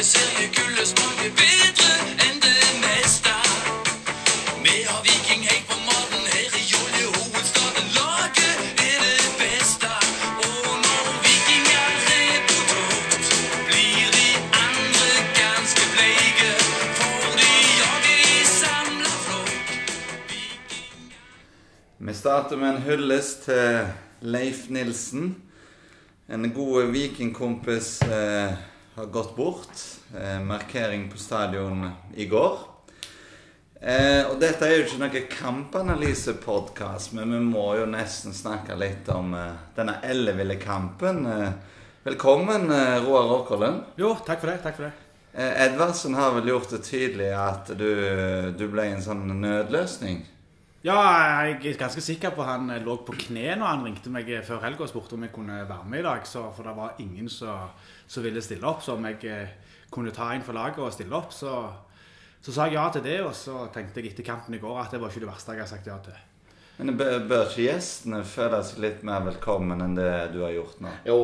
Eliteseriegullet smaker bedre enn det meste. Vi har Viking på maten her i Jolje, hovedstaden. Laget er det beste. Og når vikinger er på blir de andre ganske bleike. For de jager i samla flokk. Vi starter med en hyllest til Leif Nilsen. En god vikingkompis eh, har gått bort. Eh, markering på stadion i går. Eh, og dette er jo ikke noe kampanalysepodkast, men vi må jo nesten snakke litt om eh, denne elleville kampen. Velkommen, Roar Åkerlund. Jo, takk for det. takk for det. Eh, Edvardsen har vel gjort det tydelig at du, du ble en sånn nødløsning? Ja, jeg er ganske sikker på han lå på kne når han ringte meg før helga og spurte om jeg kunne være med i dag. Så, for det var ingen som, som ville stille opp, så om jeg kunne ta inn for laget og stille opp. Så, så sa jeg ja til det, og så tenkte jeg etter kampen i går at det var ikke det verste jeg har sagt ja til. Men bør, ikke gjestene føle seg litt mer velkommen enn det du har gjort nå? Jo,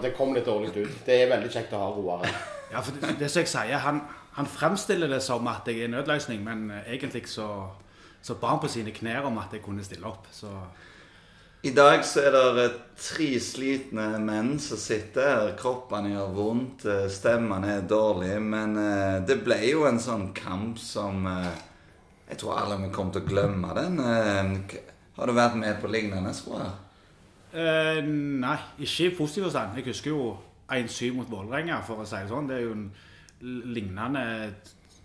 det, kom litt dårlig ut. Det er veldig kjekt å ha Roar her. Ja, for det, det som jeg sier, han, han fremstiller det som at jeg er nødløsning, men egentlig så, så ba han på sine knær om at jeg kunne stille opp. Så I dag så er det tre slitne menn som sitter her. Kroppene gjør vondt, eh, stemmene er dårlige. Men eh, det ble jo en sånn kamp som eh, Jeg tror alle vi kommer til å glemme den. Har du vært med på lignende, jeg? Eh, nei, ikke i positiv forstand. Jeg husker jo 1-7 mot Vålerenga, for å si det sånn. Det er jo en lignende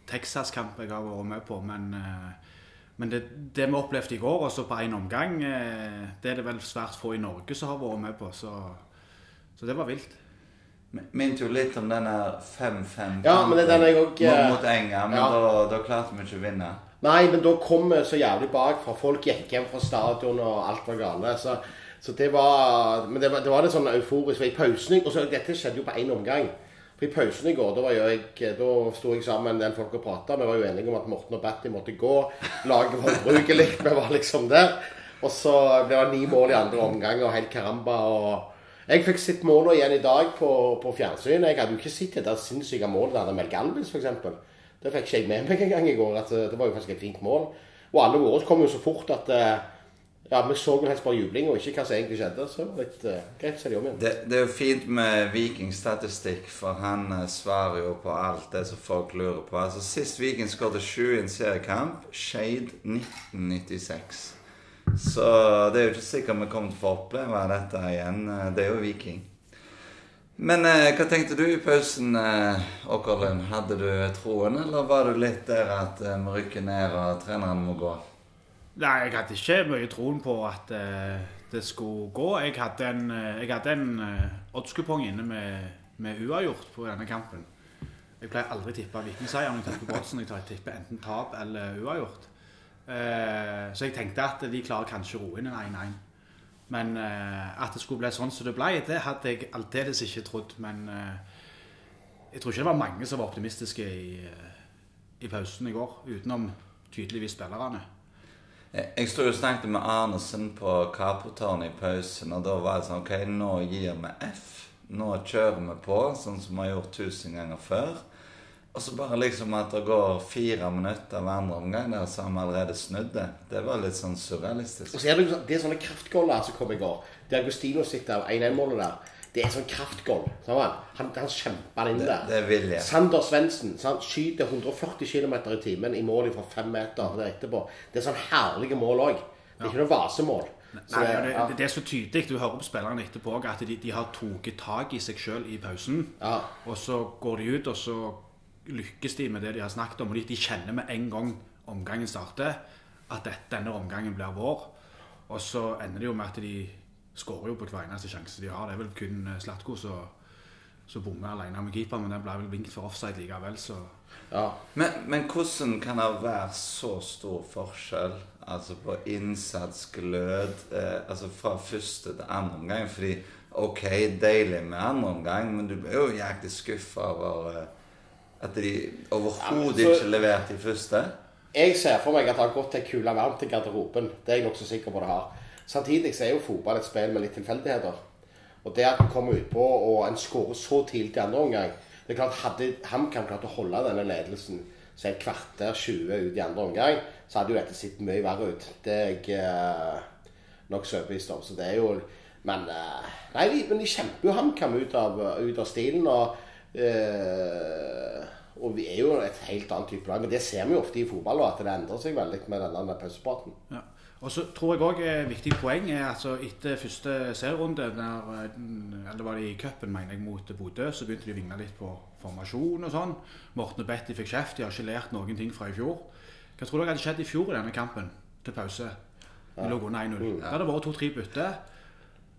Texas-kamp jeg har vært med på. Men, eh, men det, det vi opplevde i går, også på én omgang, eh, det er det vel svært få i Norge som har vært med på. Så, så det var vilt. Minnet jo litt om denne 5-5 Ja, men det den jeg også, eh, mot Enga, men ja. da, da klarte vi ikke å vinne. Nei, men da kom vi så jævlig bak, for folk gikk hjem fra stadion, og alt var gale. Så, så det var Men det var, det var litt sånn euforisk. For i pausen og så Dette skjedde jo på én omgang. For i pausen i går, da var jeg Da sto jeg sammen med en del folk og prata. Vi var jo enige om at Morten og Batty måtte gå. Laget var ubrukelig. Vi var liksom der. Og så ble det ni mål i andre omgang, og helt karamba. og jeg fikk sett målene igjen i dag på, på fjernsyn. Jeg hadde jo ikke sett det der sinnssyke målet der Mel Galvis, f.eks. Det fikk ikke jeg med meg engang i går. At eh, det var jo faktisk et fint mål. Og alle våre kom jo så fort at eh, ja, vi så vel helst bare jubling og ikke hva som egentlig skjedde. Så det var litt uh, greit å det om igjen. Det, det er jo fint med Viking-statistikk, for han eh, svarer jo på alt det som folk lurer på. Altså Sist Viking skåret sju i en seriekamp, Shade 1996. Så det er jo ikke sikkert vi kommer til å få oppleve dette igjen. Eh, Det er jo Viking. Men eh, hva tenkte du i pausen, eh? Hadde du troen, eller var du litt der at eh, vi rykker ned og treneren må gå? Nei, jeg hadde ikke mye troen på at eh, det skulle gå. Jeg hadde en, eh, jeg en eh, oddskupong inne med, med uavgjort på denne kampen. Jeg pleier aldri å tippe Vikingseier når jeg tipper på. Jeg tipper enten tap eller uavgjort. Eh, så jeg tenkte at de klarer kanskje å roe inn en 1-1. Men eh, at det skulle bli sånn som det ble, det hadde jeg aldeles ikke trodd. Men eh, jeg tror ikke det var mange som var optimistiske i, i pausen i går, utenom tydeligvis spillerne. Jeg sto og snakket med Arnesen på Kaprotårnet i pausen, og da var det sånn Ok, nå gir vi F. Nå kjører vi på, sånn som vi har gjort tusen ganger før. Og så bare liksom at det går fire minutter hver andre omgang der, så har vi allerede snudd det. Det var litt sånn surrealistisk. Og så er det, sånn- det er sånne kraftgoller som kom i går. Det Agustino sitter av 1-1-målet der. Det er sånn kraftgolv. Han, han, han kjemper inn Det, der. det er. Sander Svendsen skyter 140 km i timen i mål fra fem meter der etterpå. Det er sånn herlige mål òg. Det er ikke noe vasemål. Så Nei, det- ja. det, det er så tydelig. Du hører på spillerne etterpå at de, de har tatt tak i seg sjøl i pausen. Ja. Og så går de ut, og så lykkes de med det de har snakket om. Og de, de kjenner med en gang omgangen starter, at dette, denne omgangen blir vår. Og så ender det jo med at de skårer jo på hver eneste sjanse de har. Det er vel kun eh, Slatko som som bommer alene med keeper, men den ble vel vinket for offside likevel, så ja. Men, men hvordan kan det være så stor forskjell altså på innsats, glød, eh, altså fra første til andre omgang? Fordi ok, deilig med andre omgang, men du ble jo jæklig skuffa over eh, at de overhodet Ja, ikke leverte i første. Jeg ser for meg at det har gått ei kule varmt til garderoben. Det er jeg nokså sikker på det har. Samtidig så er jo fotball et spill med litt tilfeldigheter. Og det at en kommer utpå og en skårer så tidlig i andre omgang Det er klart, Hadde HamKam klart å holde denne ledelsen så et kvarter 20 ut i andre omgang, så hadde jo dette sett mye verre ut. Det er jeg eh, nokså overbevist om. Så det er jo Men eh, nei, men de kjemper jo HamKam ut, ut av stilen. og eh, og vi er jo et helt annet type lag. Men det ser vi jo ofte i fotball, at det endrer seg veldig med denne pausepraten. Ja. Og så tror jeg òg et viktig poeng er altså etter første serierunde, eh, eller var det i cupen, mener jeg, mot Bodø, så begynte de å vingle litt på formasjon og sånn. Morten og Betty fikk kjeft, de har ikke lært noen ting fra i fjor. Hva tror dere hadde skjedd i fjor i denne kampen til pause? De lå under 1-0. Da hadde det vært to-tre bytter.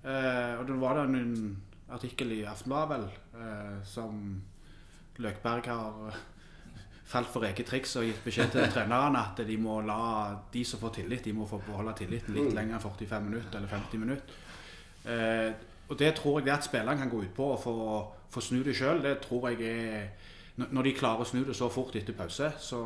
Eh, og da var det en artikkel i Aftenbladet, vel, eh, som Løkberg har eh, falt for eget triks og gitt beskjed til trenerne at de må la de som får tillit, de må få beholde tilliten litt lenger enn 45 minutter eller 50 minutter. Eh, og det tror jeg det at spillerne kan gå ut på og få, få snu det sjøl, det tror jeg er når- de klarer å snu det så fort etter pause, så,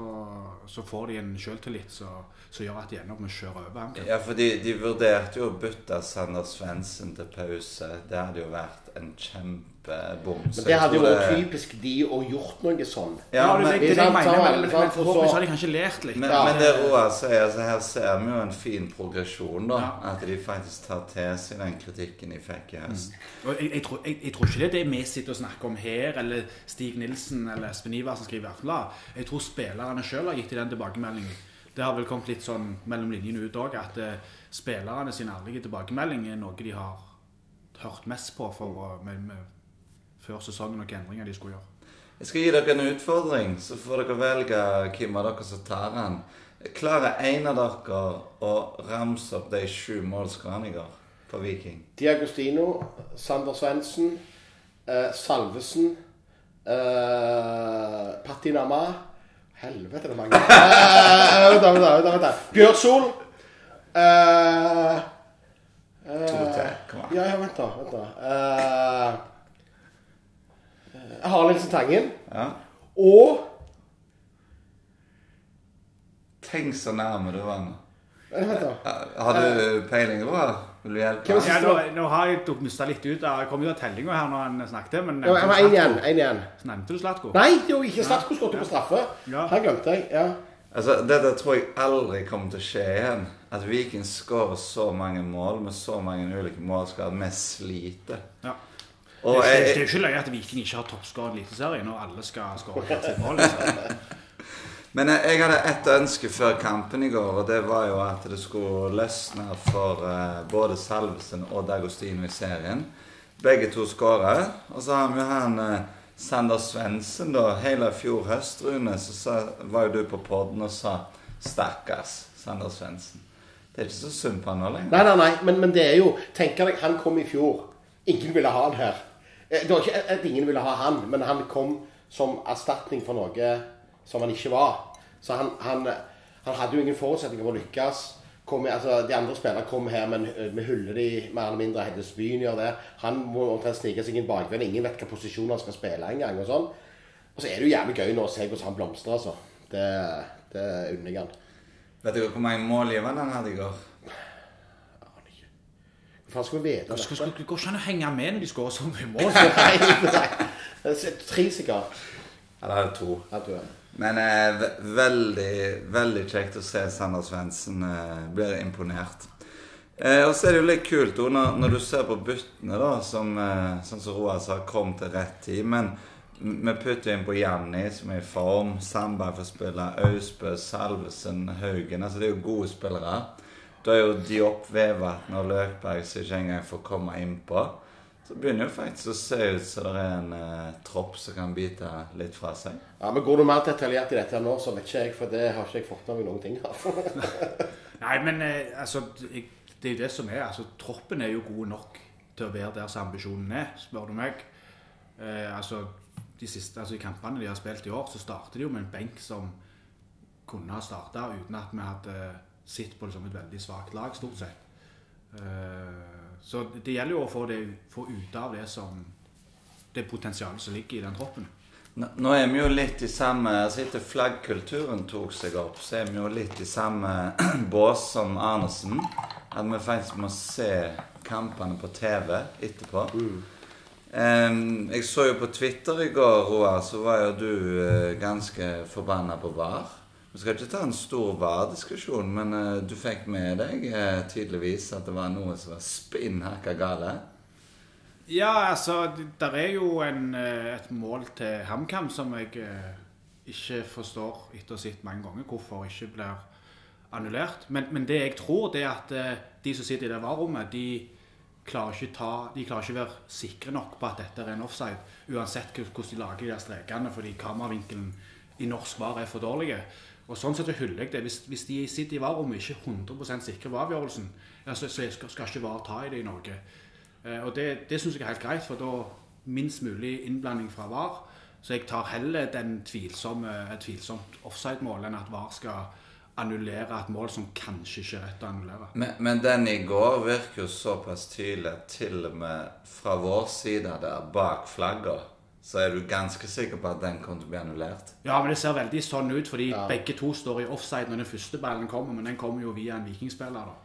så får de en sjøltillit som gjør at de ender opp med å kjøre over Ja, for de, de vurderte jo å bytte Sander Svendsen til pause. Det hadde jo vært en kjempebom. Men det hadde jo vært typisk de å gjort noe sånn. Ja, men, det, det, det mener, men, men, men forhåpentligvis så- har de kanskje lært litt. men, Ja. men det Roar sier, altså her ser vi jo en fin progresjon, da. Ja. At de faktisk tar til seg den kritikken de fikk i høst. Og jeg, jeg, tror, jeg, jeg tror ikke det er det vi sitter og snakker om her, eller Stig Nilsen eller Espen Iversen skriver i Aftenbladet. Jeg tror spillerne sjøl har gitt i den tilbakemeldingen. Det har vel kommet litt sånn mellom linjene ut òg, at eh, spillerne sin ærlige tilbakemelding er noe de har hørt mest på for, å- med, med, før sesongen og hvilke endringer de skulle gjøre. Jeg skal gi dere en utfordring, så får dere velge hvem av dere som tar den. Klarer en av dere å ramse opp de sju målskårene på Viking? Diagostino, Sander Svendsen, eh, Salvesen, eh, Patinama Helvete, det er mange. Eh, Vent, da, vent, da, vent, da, vent. da. Bjørsol. eh, eh, Ja, ja, vent, da. Vent da. Uh, eh, Harald Nilsen Tangen. Ja. Og Tenk så nærme du var nå. eh, Vent, da. Har du peiling, Roar? Vil du hjelpe? Er Ja, nå, nå har jeg mista litt ut. Jeg kom jo av tellinga her når han snakket, men Ja, Jeg var én igjen. En igjen. Nevnte du Slatko? Nei, det var ikke Slatko skåret på straffe. Ja. Han glemte jeg. ja. Altså, Dette tror jeg aldri kommer til å skje igjen. At Viking skårer så mange mål med så mange ulike målskader. Vi sliter. Ja. Og det, er, jo ikke løye at Viking ikke har toppskåret i Eliteserien når alle skal skåre hvert sitt mål. Liksom. Men jeg, jeg hadde ett ønske før kampen i går, og det var jo at det skulle løsne for uh, både Salvesen og Dagostino i serien. Begge to skårer. Og så har vi han uh, Sander Svendsen, da. Hele fjor høst, Rune, så sa, var jo du på podden og sa 'stakkars Sander Svendsen'. Det er ikke så synd på han nå lenger. Nei, nei, nei, men, men det er jo Tenk deg, han kom i fjor. Ingen ville ha han her. Eh, Det var ikke at ingen ville ha han, men han kom som erstatning for noe som han ikke var. Så han, han, han hadde jo ingen forutsetninger for å lykkes. Kom, altså, de andre spillerne kom her, men vi hyller de mer eller mindre. Heddes Byen gjør det. Han må omtrent snike seg inn bakveien. Ingen vet hvilken posisjon han skal spille engang. Og sånn. Og så er det jo jævlig gøy nå å se hvordan han blomstrer, altså. Det, det unner jeg han. Vet du hvor mange målgivere han hadde i går? Skal vi vite? Det skal- det går ikke an å henge med når de skårer så mye mål. Nei, nei. Tre sikkert. Eller to. Ja, er. Men eh, ve veldig, veldig kjekt å se Sander Svendsen eh, blir imponert. Eh, og så er det jo litt kult når, når du ser på byttene, da, som, eh, som Roar sa, kom til rett tid. Men vi putter inn på Janni, som er i form. Sandberg får spille. Austbø, Salvesen, Haugen. Altså, det er jo gode spillere. Da er jo Diop, Vevatn og Løkberg som ikke engang får komme innpå. Så begynner det jo faktisk å se ut som det er en eh, tropp som kan bite litt fra seg. Ja, men Går du mer detaljert i dette nå, så vet ikke jeg, for det har ikke jeg fått med meg noen ting her. Nei, men eh, altså, det er jo det som er. altså, Troppen er jo god nok til å være der som ambisjonen er, spør du meg. Eh, altså, de siste, altså I kampene de har spilt i år, så starter de jo med en benk som kunne ha starta uten at vi hadde sett på det som et veldig svakt lag, stort sett. Eh, så det gjelder jo å få, det, få ut av det som det potensialet som ligger i den troppen. Nå er vi jo litt i samme altså Etter flaggkulturen tok seg opp, så er vi jo litt i samme bås som Arnesen. At vi faktisk må se kampene på TV etterpå. Em, jeg så jo på Twitter i går, Roar, så var jo du uh, ganske forbanna på VAR. Vi skal ikke ta en stor VAR-diskusjon, men uh, du fikk med deg uh, tydeligvis at det var noe som var spinn hakka gale. Ja, altså, det er jo en, et mål til HamKam som jeg ikke forstår etter å ha sett mange ganger hvorfor ikke blir annullert. Men, men det jeg tror, det er at de som sitter i det VAR-rommet, de klarer ikke ta, de klarer ikke være sikre nok på at dette er en offside, uansett hvordan de lager de strekene, fordi kameravinkelen i norsk var er for dårlig. Og sånn sett hyller jeg det. Hvis, hvis de sitter i varerommet ikke er 100 sikre på avgjørelsen, ja, så, så skal, skal ikke VAR ta i det i Norge. Eh, og det, det syns jeg er helt greit, for da minst mulig innblanding fra VAR. Så jeg tar heller den tvilsomme, tvilsomt offside-mål enn at VAR skal annullere et mål som kanskje ikke er rett å annullere. Men, men den i går virker jo såpass tydelig at til og med fra vår side der, bak flagget, så er du ganske sikker på at den kommer til å bli annullert. Ja, men det ser veldig sånn ut, fordi begge to står i offside når den første ballen kommer, men den kommer jo via en vikingspiller, da.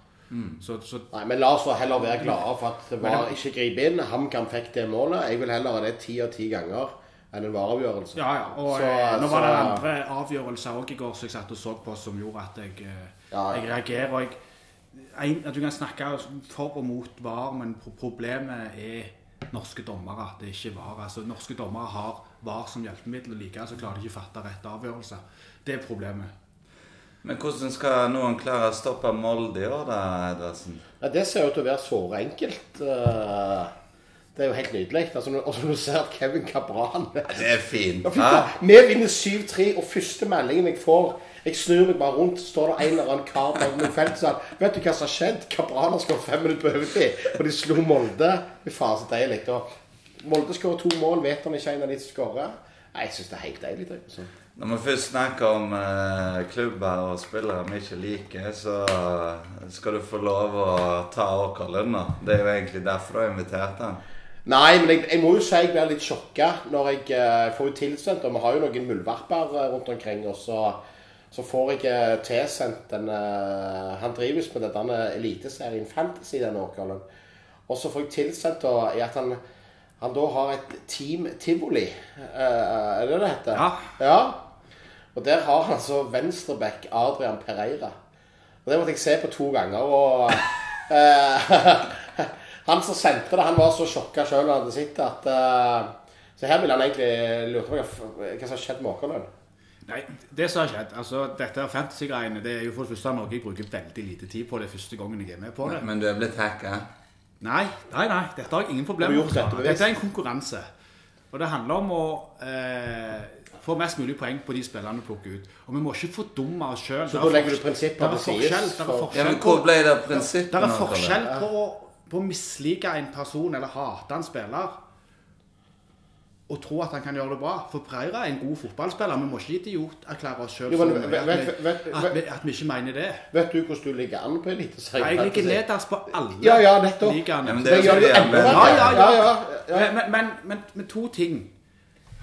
Så, så Nei, men la oss heller være glade for at det var ikke gripe inn. HamKam fikk det målet. Jeg vil heller ha det ti av ti ganger enn en vareavgjørelse. Ja, ja. Og Så- eh, nå var det så- andre avgjørelser òg i går som jeg satt og så på, som gjorde at jeg, eh, Ja, ja. jeg reagerer. Og jeg, en, at du kan snakke for og mot VAR, men problemet er norske dommere. Det er ikke VAR. Altså, norske dommere har VAR som hjelpemiddel, og likevel så klarer de ikke å fatte rett avgjørelse. Det er problemet. Men hvordan skal noen klare å stoppe Molde i år, da, Edvardsen? Ja, det ser ut til å være såre enkelt. eh, Det er jo helt nydelig. Altså, når- når du ser at Kevin Cabran Det er fint. Vi vinner 7-3, og første meldingen jeg får Jeg snur meg bare rundt, står det en eller annen kar bak meg felt sånn, Vet du hva som har skjedd? Cabran har skåret fem minutter på overtid, og de slo Molde. Fy faen, så deilig. Og Molde skårer to mål, vet han ikke en av de som skårer. Nei, Jeg syns det er helt deilig. det, Altså. Når vi først snakker om eh, klubber og spillere vi ikke liker, så skal du få lov å ta vår lønn. Det er jo egentlig derfor du har invitert han. Nei, men jeg, jeg må jo si jeg blir litt sjokka når jeg eh, får tilsendt Og vi har jo noen muldvarper eh, rundt omkring, og så, så får jeg eh, tilsendt en eh, Han drives med denne eliteserien Fantasy, den åkeren. Og så får jeg tilsendt da, i at han, han da har et Team Tivoli. Eh, er det det heter? Ja. ja. Og der har han altså venstreback Adrian Pereira. Og Det måtte jeg se på to ganger. og... han som sendte det, han var så sjokka sjøl da han hadde sett det at uh, Så her ville han egentlig lurt på hva, hva som har skjedd med Åkerlund. Nei, det som har skjedd, altså dette er fantasy-greiene, det er jo for det første noe jeg bruker veldig lite tid på det første gangen jeg er med på det. Men du er blitt hacka. Nei, nei, nei, dette har jeg ingen problemer med. dette? Dette er en konkurranse. Og det handler om å eh, få mest mulig poeng på de spillerne vi plukker ut. Og vi må ikke fordumme oss sjøl. Så da legger du prinsippet til side? Er Ja, men på hvor ble det av det er forskjell på, på å mislike en person eller hate en spiller og tro at han kan gjøre det bra. For Preira er en god fotballspiller. Vi må ikke idioterklære oss sjøl som at, at, vi- at vi ikke mener det. Vet du hvordan du ligger an på Eliteserien? Jeg ligger nederst på alle Ja, ja, nettopp. ligaene. Ja, men Det gjør så enda verre. Ja, ja, ja, ja. Men, men, men, men to ting.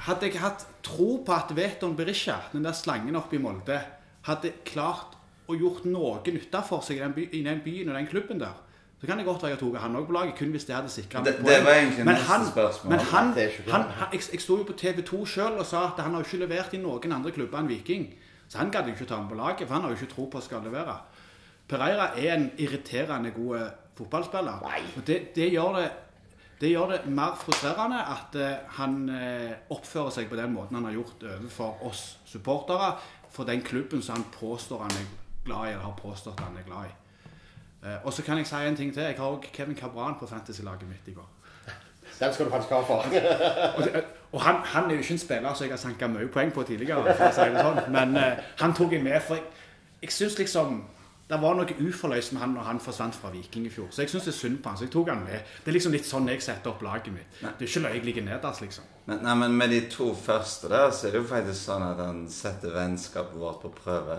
Hadde jeg hatt tro på at Veton Berisha, den der slangen oppe i Molde, hadde klart å gjort noe nytte for seg i den byen og den klubben der, så kan det godt være jeg tok han òg på laget, kun hvis det hadde sikra Det- det var egentlig men han, spørsmål. Men han, han, han, jeg, jeg sto jo på TV 2 sjøl og sa at han har jo ikke levert i noen andre klubber enn Viking. Så han gadd jo ikke ta ham på laget, for han har jo ikke tro på at skal levere. Pereira er en irriterende god fotballspiller. Nei. Og det, det, gjør det, det gjør det mer frustrerende at eh, han eh, oppfører seg på den måten han har gjort overfor oss supportere, for den klubben som han påstår han er glad i, eller har påstått han er glad i. Eh, og så kan jeg si en ting til. Jeg har også Kevin Cabran på fantasy-laget mitt i går. Den skal du faktisk ha for. Og, og han, han er jo ikke en spiller som jeg har sanka mye poeng på tidligere, for å si det sånn. men uh, han tok jeg med. For jeg, jeg syns liksom det var noe uforløst med han når han forsvant fra Viking i fjor. Så jeg syns det er synd på han, så jeg tok han med. Det er liksom litt sånn jeg setter opp laget mitt. Det er ikke løye jeg ligger nederst, liksom. Men, nei, men med de to første der, så er det jo faktisk sånn at han setter vennskapet vårt på prøve.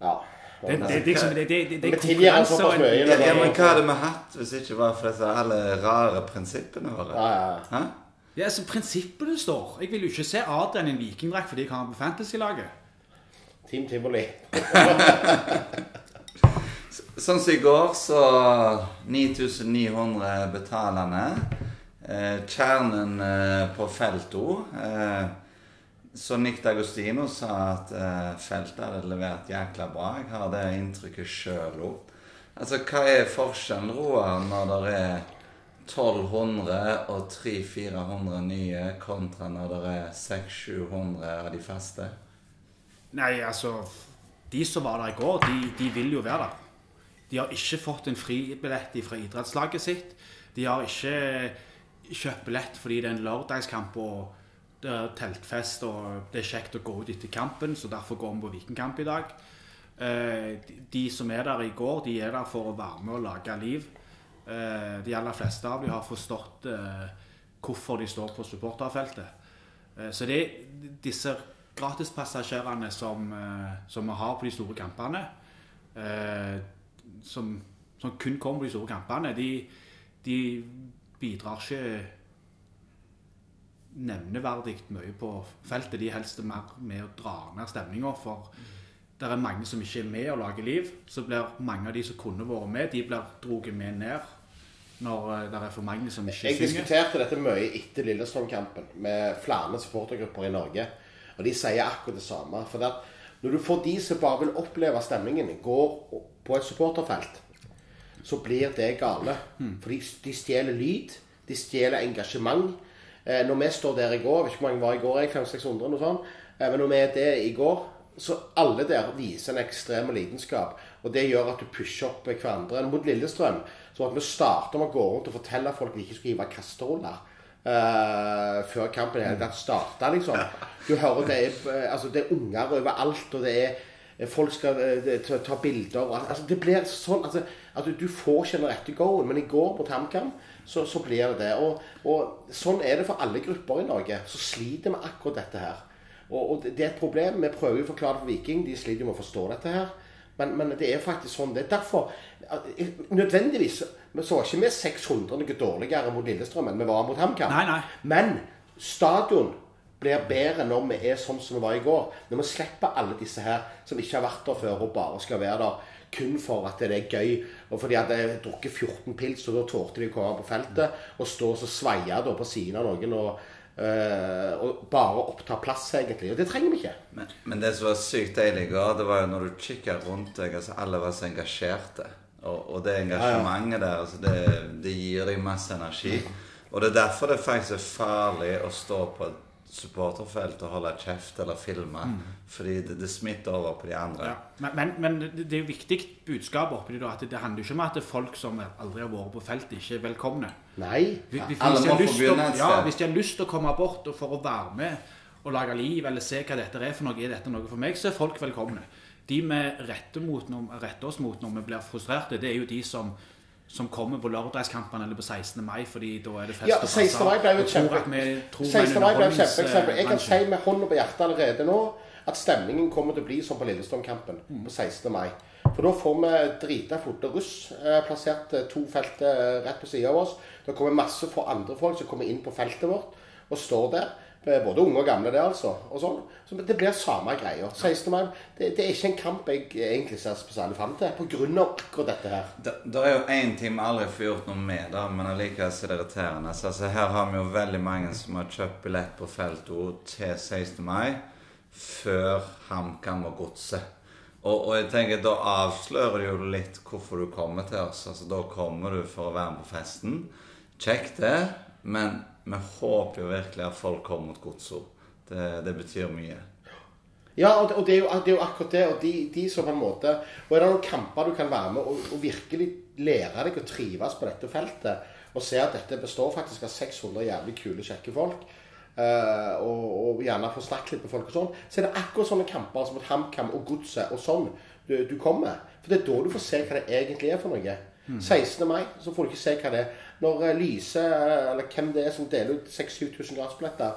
Ja. Det, det, det, liksom, det, det, det, det er konkurranse og Ja, men hva hadde vi hatt hvis det ikke var for disse alle rare prinsippene våre? Ja, ja, ja. Hæ? Ja, altså prinsippene står. Jeg vil jo ikke se Adrian i en vikingdrakt fordi jeg har han på fantasy-laget. Team Tivoli. Sånn som i går, så 9900 betalende. Eh, kjernen eh, på felto eh, Så Nick D'Agostino sa at eh, feltet hadde levert jækla bra. Jeg har det inntrykket sjøl òg. Altså, hva er forskjellen, Roar, når det er 1200 og 300-400 nye, kontra når det er 600-700 av de faste? Nei, altså De som var der i går, de, de vil jo være der. De har ikke fått en fribillett fra idrettslaget sitt. De har ikke kjøpt billett fordi det er en lørdagskamp og det er teltfest og det er kjekt å gå ut etter kampen, så derfor går vi på Vikingkamp i dag. Eh, de- som er der i går, de er der for å være med og lage liv. Eh, De aller fleste av dem har forstått eh, hvorfor de står på supporterfeltet. Så det er disse gratispassasjerene som, som vi har på de store kampene, som, som kun kommer på de store kampene, de, de bidrar ikke nevneverdig mye på feltet. De er helst mer med å dra ned stemninga. For det er mange som ikke er med og lager liv. Så blir mange av de som kunne vært med, de blir dratt med ned når eh, det er for mange som ikke Jeg synger. diskuterte dette mye etter Lillestrøm-kampen med flere supportergrupper i Norge. Og de sier akkurat det samme. For det at når du får de som bare vil oppleve stemningen, går på et supporterfelt, så blir det gale. For de, de stjeler lyd. De stjeler engasjement. Eh, når vi står der i går, jeg vet ikke hvor mange var i går, jeg, 500-600 noe sånt, eh, men når vi er det i går, så alle der viser en ekstrem lidenskap. Og det gjør at du pusher opp hverandre. Mot Lillestrøm så at vi starter med å gå rundt og fortelle folk at de ikke skulle hive kasteroller. Uh, før kampen hele tatt starta, liksom. Du hører det er, eh, altså, det er unger overalt, og det er eh, Folk skal det- ta, ta bilder og alt. altså, Det blir sånn altså, at du, du får ikke den rette go-en. Men i går mot TamKam så, så blir det det. Og, og sånn er det for alle grupper i Norge. Så sliter vi akkurat dette her. Og, og det det er et problem. Vi prøver å forklare det for Viking. De sliter med å forstå dette her. Men, men det er faktisk sånn. Det er derfor Nødvendigvis så var ikke vi 600 noe dårligere mot Lillestrøm enn vi var mot HamKam. Men stadion blir bedre når vi er sånn som vi var i går. Når vi slipper alle disse her som ikke har vært der før og bare skal være der kun for at det er gøy. Og fordi at jeg drukket 14 pils, og da tålte de å komme på feltet og stå og så sveie på siden av noen og, eh, og bare oppta plass, egentlig. Og det trenger vi ikke. Men, men det som var sykt deilig i går, det var jo når du kikket rundt deg, altså alle var så engasjerte. Og, og det engasjementet der, altså det, det gir deg masse energi. Og det er derfor det faktisk er farlig å stå på supporterfelt og holde kjeft eller filme. Fordi det, det smitter over på de andre. Ja. Men, men, men det er jo viktig budskap oppi det. at Det handler jo ikke om at folk som aldri har vært på feltet, ikke er velkomne. Nei. Hvis, hvis, Alle må få begynne et ja, hvis de har lyst til å komme bort og for å være med og lage liv, eller se hva dette er for noe, er dette noe for meg, så er folk velkomne. De vi retter, mot når, retter oss mot når vi blir frustrerte, det er jo de som, som kommer på lørdagskampene eller på 16. mai, fordi da er det fest Ja, og 16. mai ble jo og tror kjempe... at vi tror vi en 16. mai ble jo kjempeeksempel. Jeg kan si med hånda på hjertet allerede nå at stemningen kommer til å bli som på Lillestrøm-kampen på 16. mai. For da får vi drita flotte russ eh, plassert eh, to felt eh, rett på siden av oss. Da kommer masse for andre folk som kommer inn på feltet vårt og står der. Eh, Både unge og gamle det, altså. Og sånn. Så det blir samme greia. 16. mai det, det er ikke en kamp jeg egentlig ser spesielt fram til, av akkurat dette her. Det, er jo én ting vi aldri får gjort noe med, da, men allikevel er det irriterende. Så, altså, her har vi jo veldig mange som har kjøpt billett på Felto til 16. mai før HamKam og Godset. Og, og jeg tenker, da avslører det jo litt hvorfor du kommer til oss. Altså, Da kommer du for å være med på festen. Kjekt det, men vi håper jo virkelig at folk kommer mot Godset. Det, det betyr mye. Ja, og det, og det, er, jo, det er jo akkurat det. Og de, de som på en måte Og er det noen kamper du kan være med og, og virkelig lære deg å trives på dette feltet, og se at dette består faktisk av 600 jævlig kule, kjekke folk, Uh, og, og gjerne få snakket litt med folk og sånn, så er det akkurat sånne kamper som mot HamKam og Godset og sånn du, du kommer. For det er da du får se hva det egentlig er for noe. 16. mai så får du ikke se hva det er. Når Lise, Lyse, eh, eller hvem det er som deler ut 6000-7000 gradsbilletter,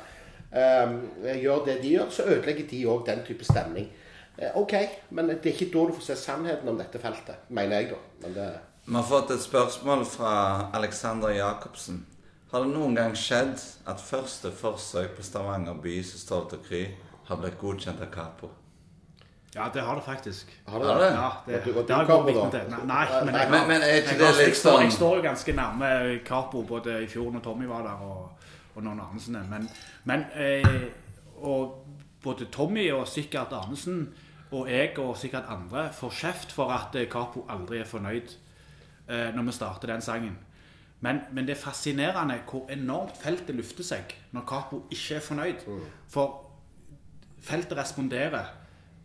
um, gjør det de gjør, så ødelegger de òg den type stemning. Eh, ok, men det er ikke da du får se sannheten om dette feltet, mener jeg, da. Men det, Vi har fått et spørsmål fra Alexander Jacobsen. Har det noen gang skjedd at første forsøk på Stavanger by som stolt og kry har blitt godkjent av Capo? Ja, det har det faktisk. Har det? det? Ja, det, du- det har jeg gått vitne til. Nei, nei, men jeg, Men, men ikke jeg, det jeg, litt står, jeg sånn står jo ganske nærme Capo både i fjor når Tommy var der, og, og noen Arnesen. Men, men eh, og både Tommy og sikkert Arnesen og jeg og sikkert andre får kjeft for at Kapo Capo aldri er fornøyd eh, når vi starter den sangen. Men, men det er fascinerende hvor enormt feltet lufter seg når Capo ikke er fornøyd. For feltet responderer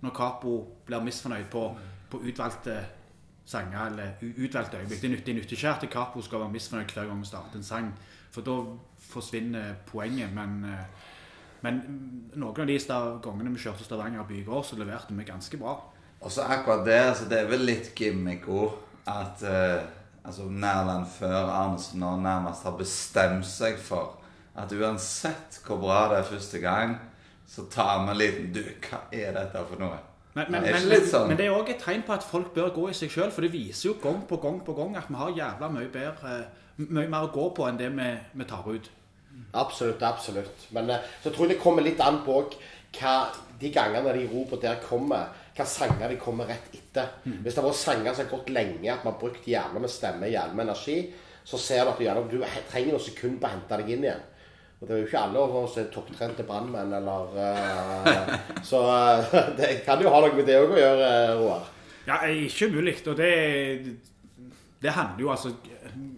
når Capo blir misfornøyd på, på utvalgte sanger eller utvalgte øyeblikk. Det nytter, nytter ikke at Capo skal være misfornøyd hver gang vi starter en sang, for da forsvinner poenget. Men, eh, men noen av de gangene vi kjørte Stavanger by i går, så leverte vi ganske bra. Og så akkurat det, altså det er vel litt gimmick-ord at uh, altså Nærland før Arnesen nå nærmest har bestemt seg for at uansett hvor bra det er første gang, så tar vi en liten Du, hva er dette for noe? Men, men, Det er men, sånn? men det er òg et tegn på at folk bør gå i seg sjøl, for det viser jo gang på gang på gang at vi har jævla mye bedre mye mer å gå på enn det vi, vi tar ut. Absolutt, absolutt. Men eh, så tror jeg det kommer litt an på hva de gangene de roper der kommer, hva sanger de kommer rett etter. Hvis det har vært sanger som har gått lenge, at man har brukt jævla med stemme, jævla med energi, så ser du at du, gjerne, du trenger noen sekunder på å hente deg inn igjen. Og det er jo ikke alle av oss er topptrente brannmenn, eller uh, Så uh, det kan jo ha noe med det òg å gjøre, eh, Roar. Ja, ikke umulig. Og det, det handler jo altså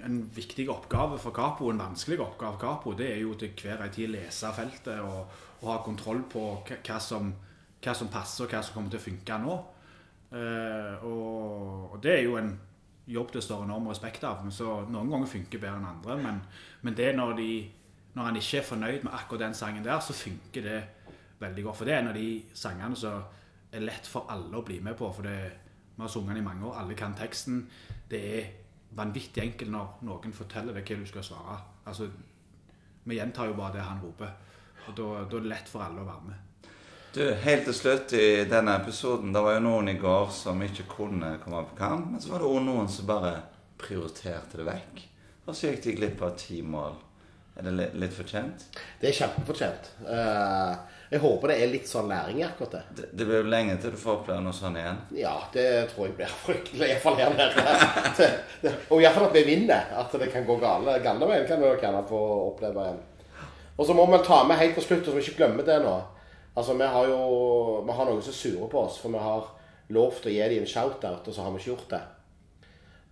En viktig oppgave for Kapo, en vanskelig oppgave for Kapo, det er jo til hver en tid lese feltet og, og ha kontroll på hva, som, hva som passer, og hva som kommer til å funke nå. Uh, og, og det er jo en jobb det står enorm respekt av. Så Noen ganger funker bedre enn andre, men, men det er når, de, når han ikke er fornøyd med akkurat den sangen der, så funker det veldig godt. For det er en av de sangene som er lett for alle å bli med på. For det, vi har sunget den i mange år, alle kan teksten. Det er vanvittig enkelt når noen forteller deg hva du skal svare. Altså, Vi gjentar jo bare det han roper. Og da, da er det lett for alle å være med. Du, helt til slutt i denne episoden, det var jo noen i går som ikke kunne komme på kamp, men så var det også noen som bare prioriterte det vekk. Og så gikk de glipp av ti mål. Er det litt, fortjent? Det er kjempefortjent. Eh, jeg håper det er litt sånn læring i akkurat det. Det, det blir jo lenge til du får oppleve noe sånt igjen. Ja, det tror jeg blir fryktelig. Iallfall her nede. Det- det- Og iallfall at vi vinner. At det kan gå gale. Gale veien kan vi jo gjerne få oppleve igjen. Og så må vi ta med helt på slutt, så vi ikke glemmer det nå. Altså, Vi har jo vi har noen som er sure på oss, for vi har lovt å gi dem en shout-out, og så har vi ikke gjort det.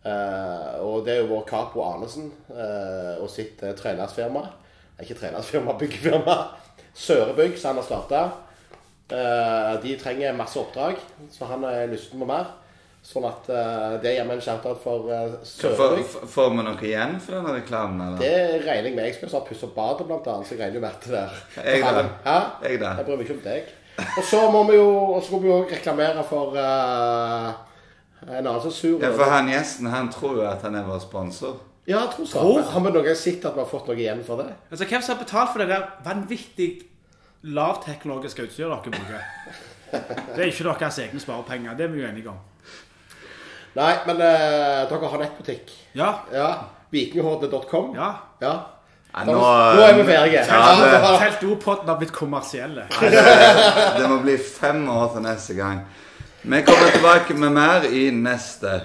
Eh, og det er jo vår Capo Arnesen uh, og sitt uh, trenersfirma. Ikke trenersfirma, byggefirma. Sørebygg, som han har starta. de trenger masse oppdrag, så han er lysten på mer. Sånn at det gir meg en shout-out for uh, Sørebygg. får- får vi noe igjen for denne reklamen, eller? Det regner jeg med. Jeg skal snart pusse opp badet, blant annet. Så jeg regner jo med at det der Jeg da. Hæ? Jeg da. Jeg bryr meg ikke om deg. Og så må vi jo og så må vi jo reklamere for en annen som sur. Ja, for han gjesten, han tror jo at han er vår sponsor. Ja, jeg tror så. Hvor? Har vi noen sett at vi har fått noe igjen for det? Altså, Hvem som har betalt for det der vanvittig lavteknologiske utstyret dere bruker? Det er ikke deres egne sparepenger. Det er vi jo enige om. Nei, men eh, dere har nettbutikk. Ja. Ja. Vikinghorde.com. ja. Ja. Ja, Da, nå er vi ferdige. Ja, det, Selv dopodden har blitt kommersielle. det må bli fem år til neste gang. Vi kommer tilbake med mer i neste.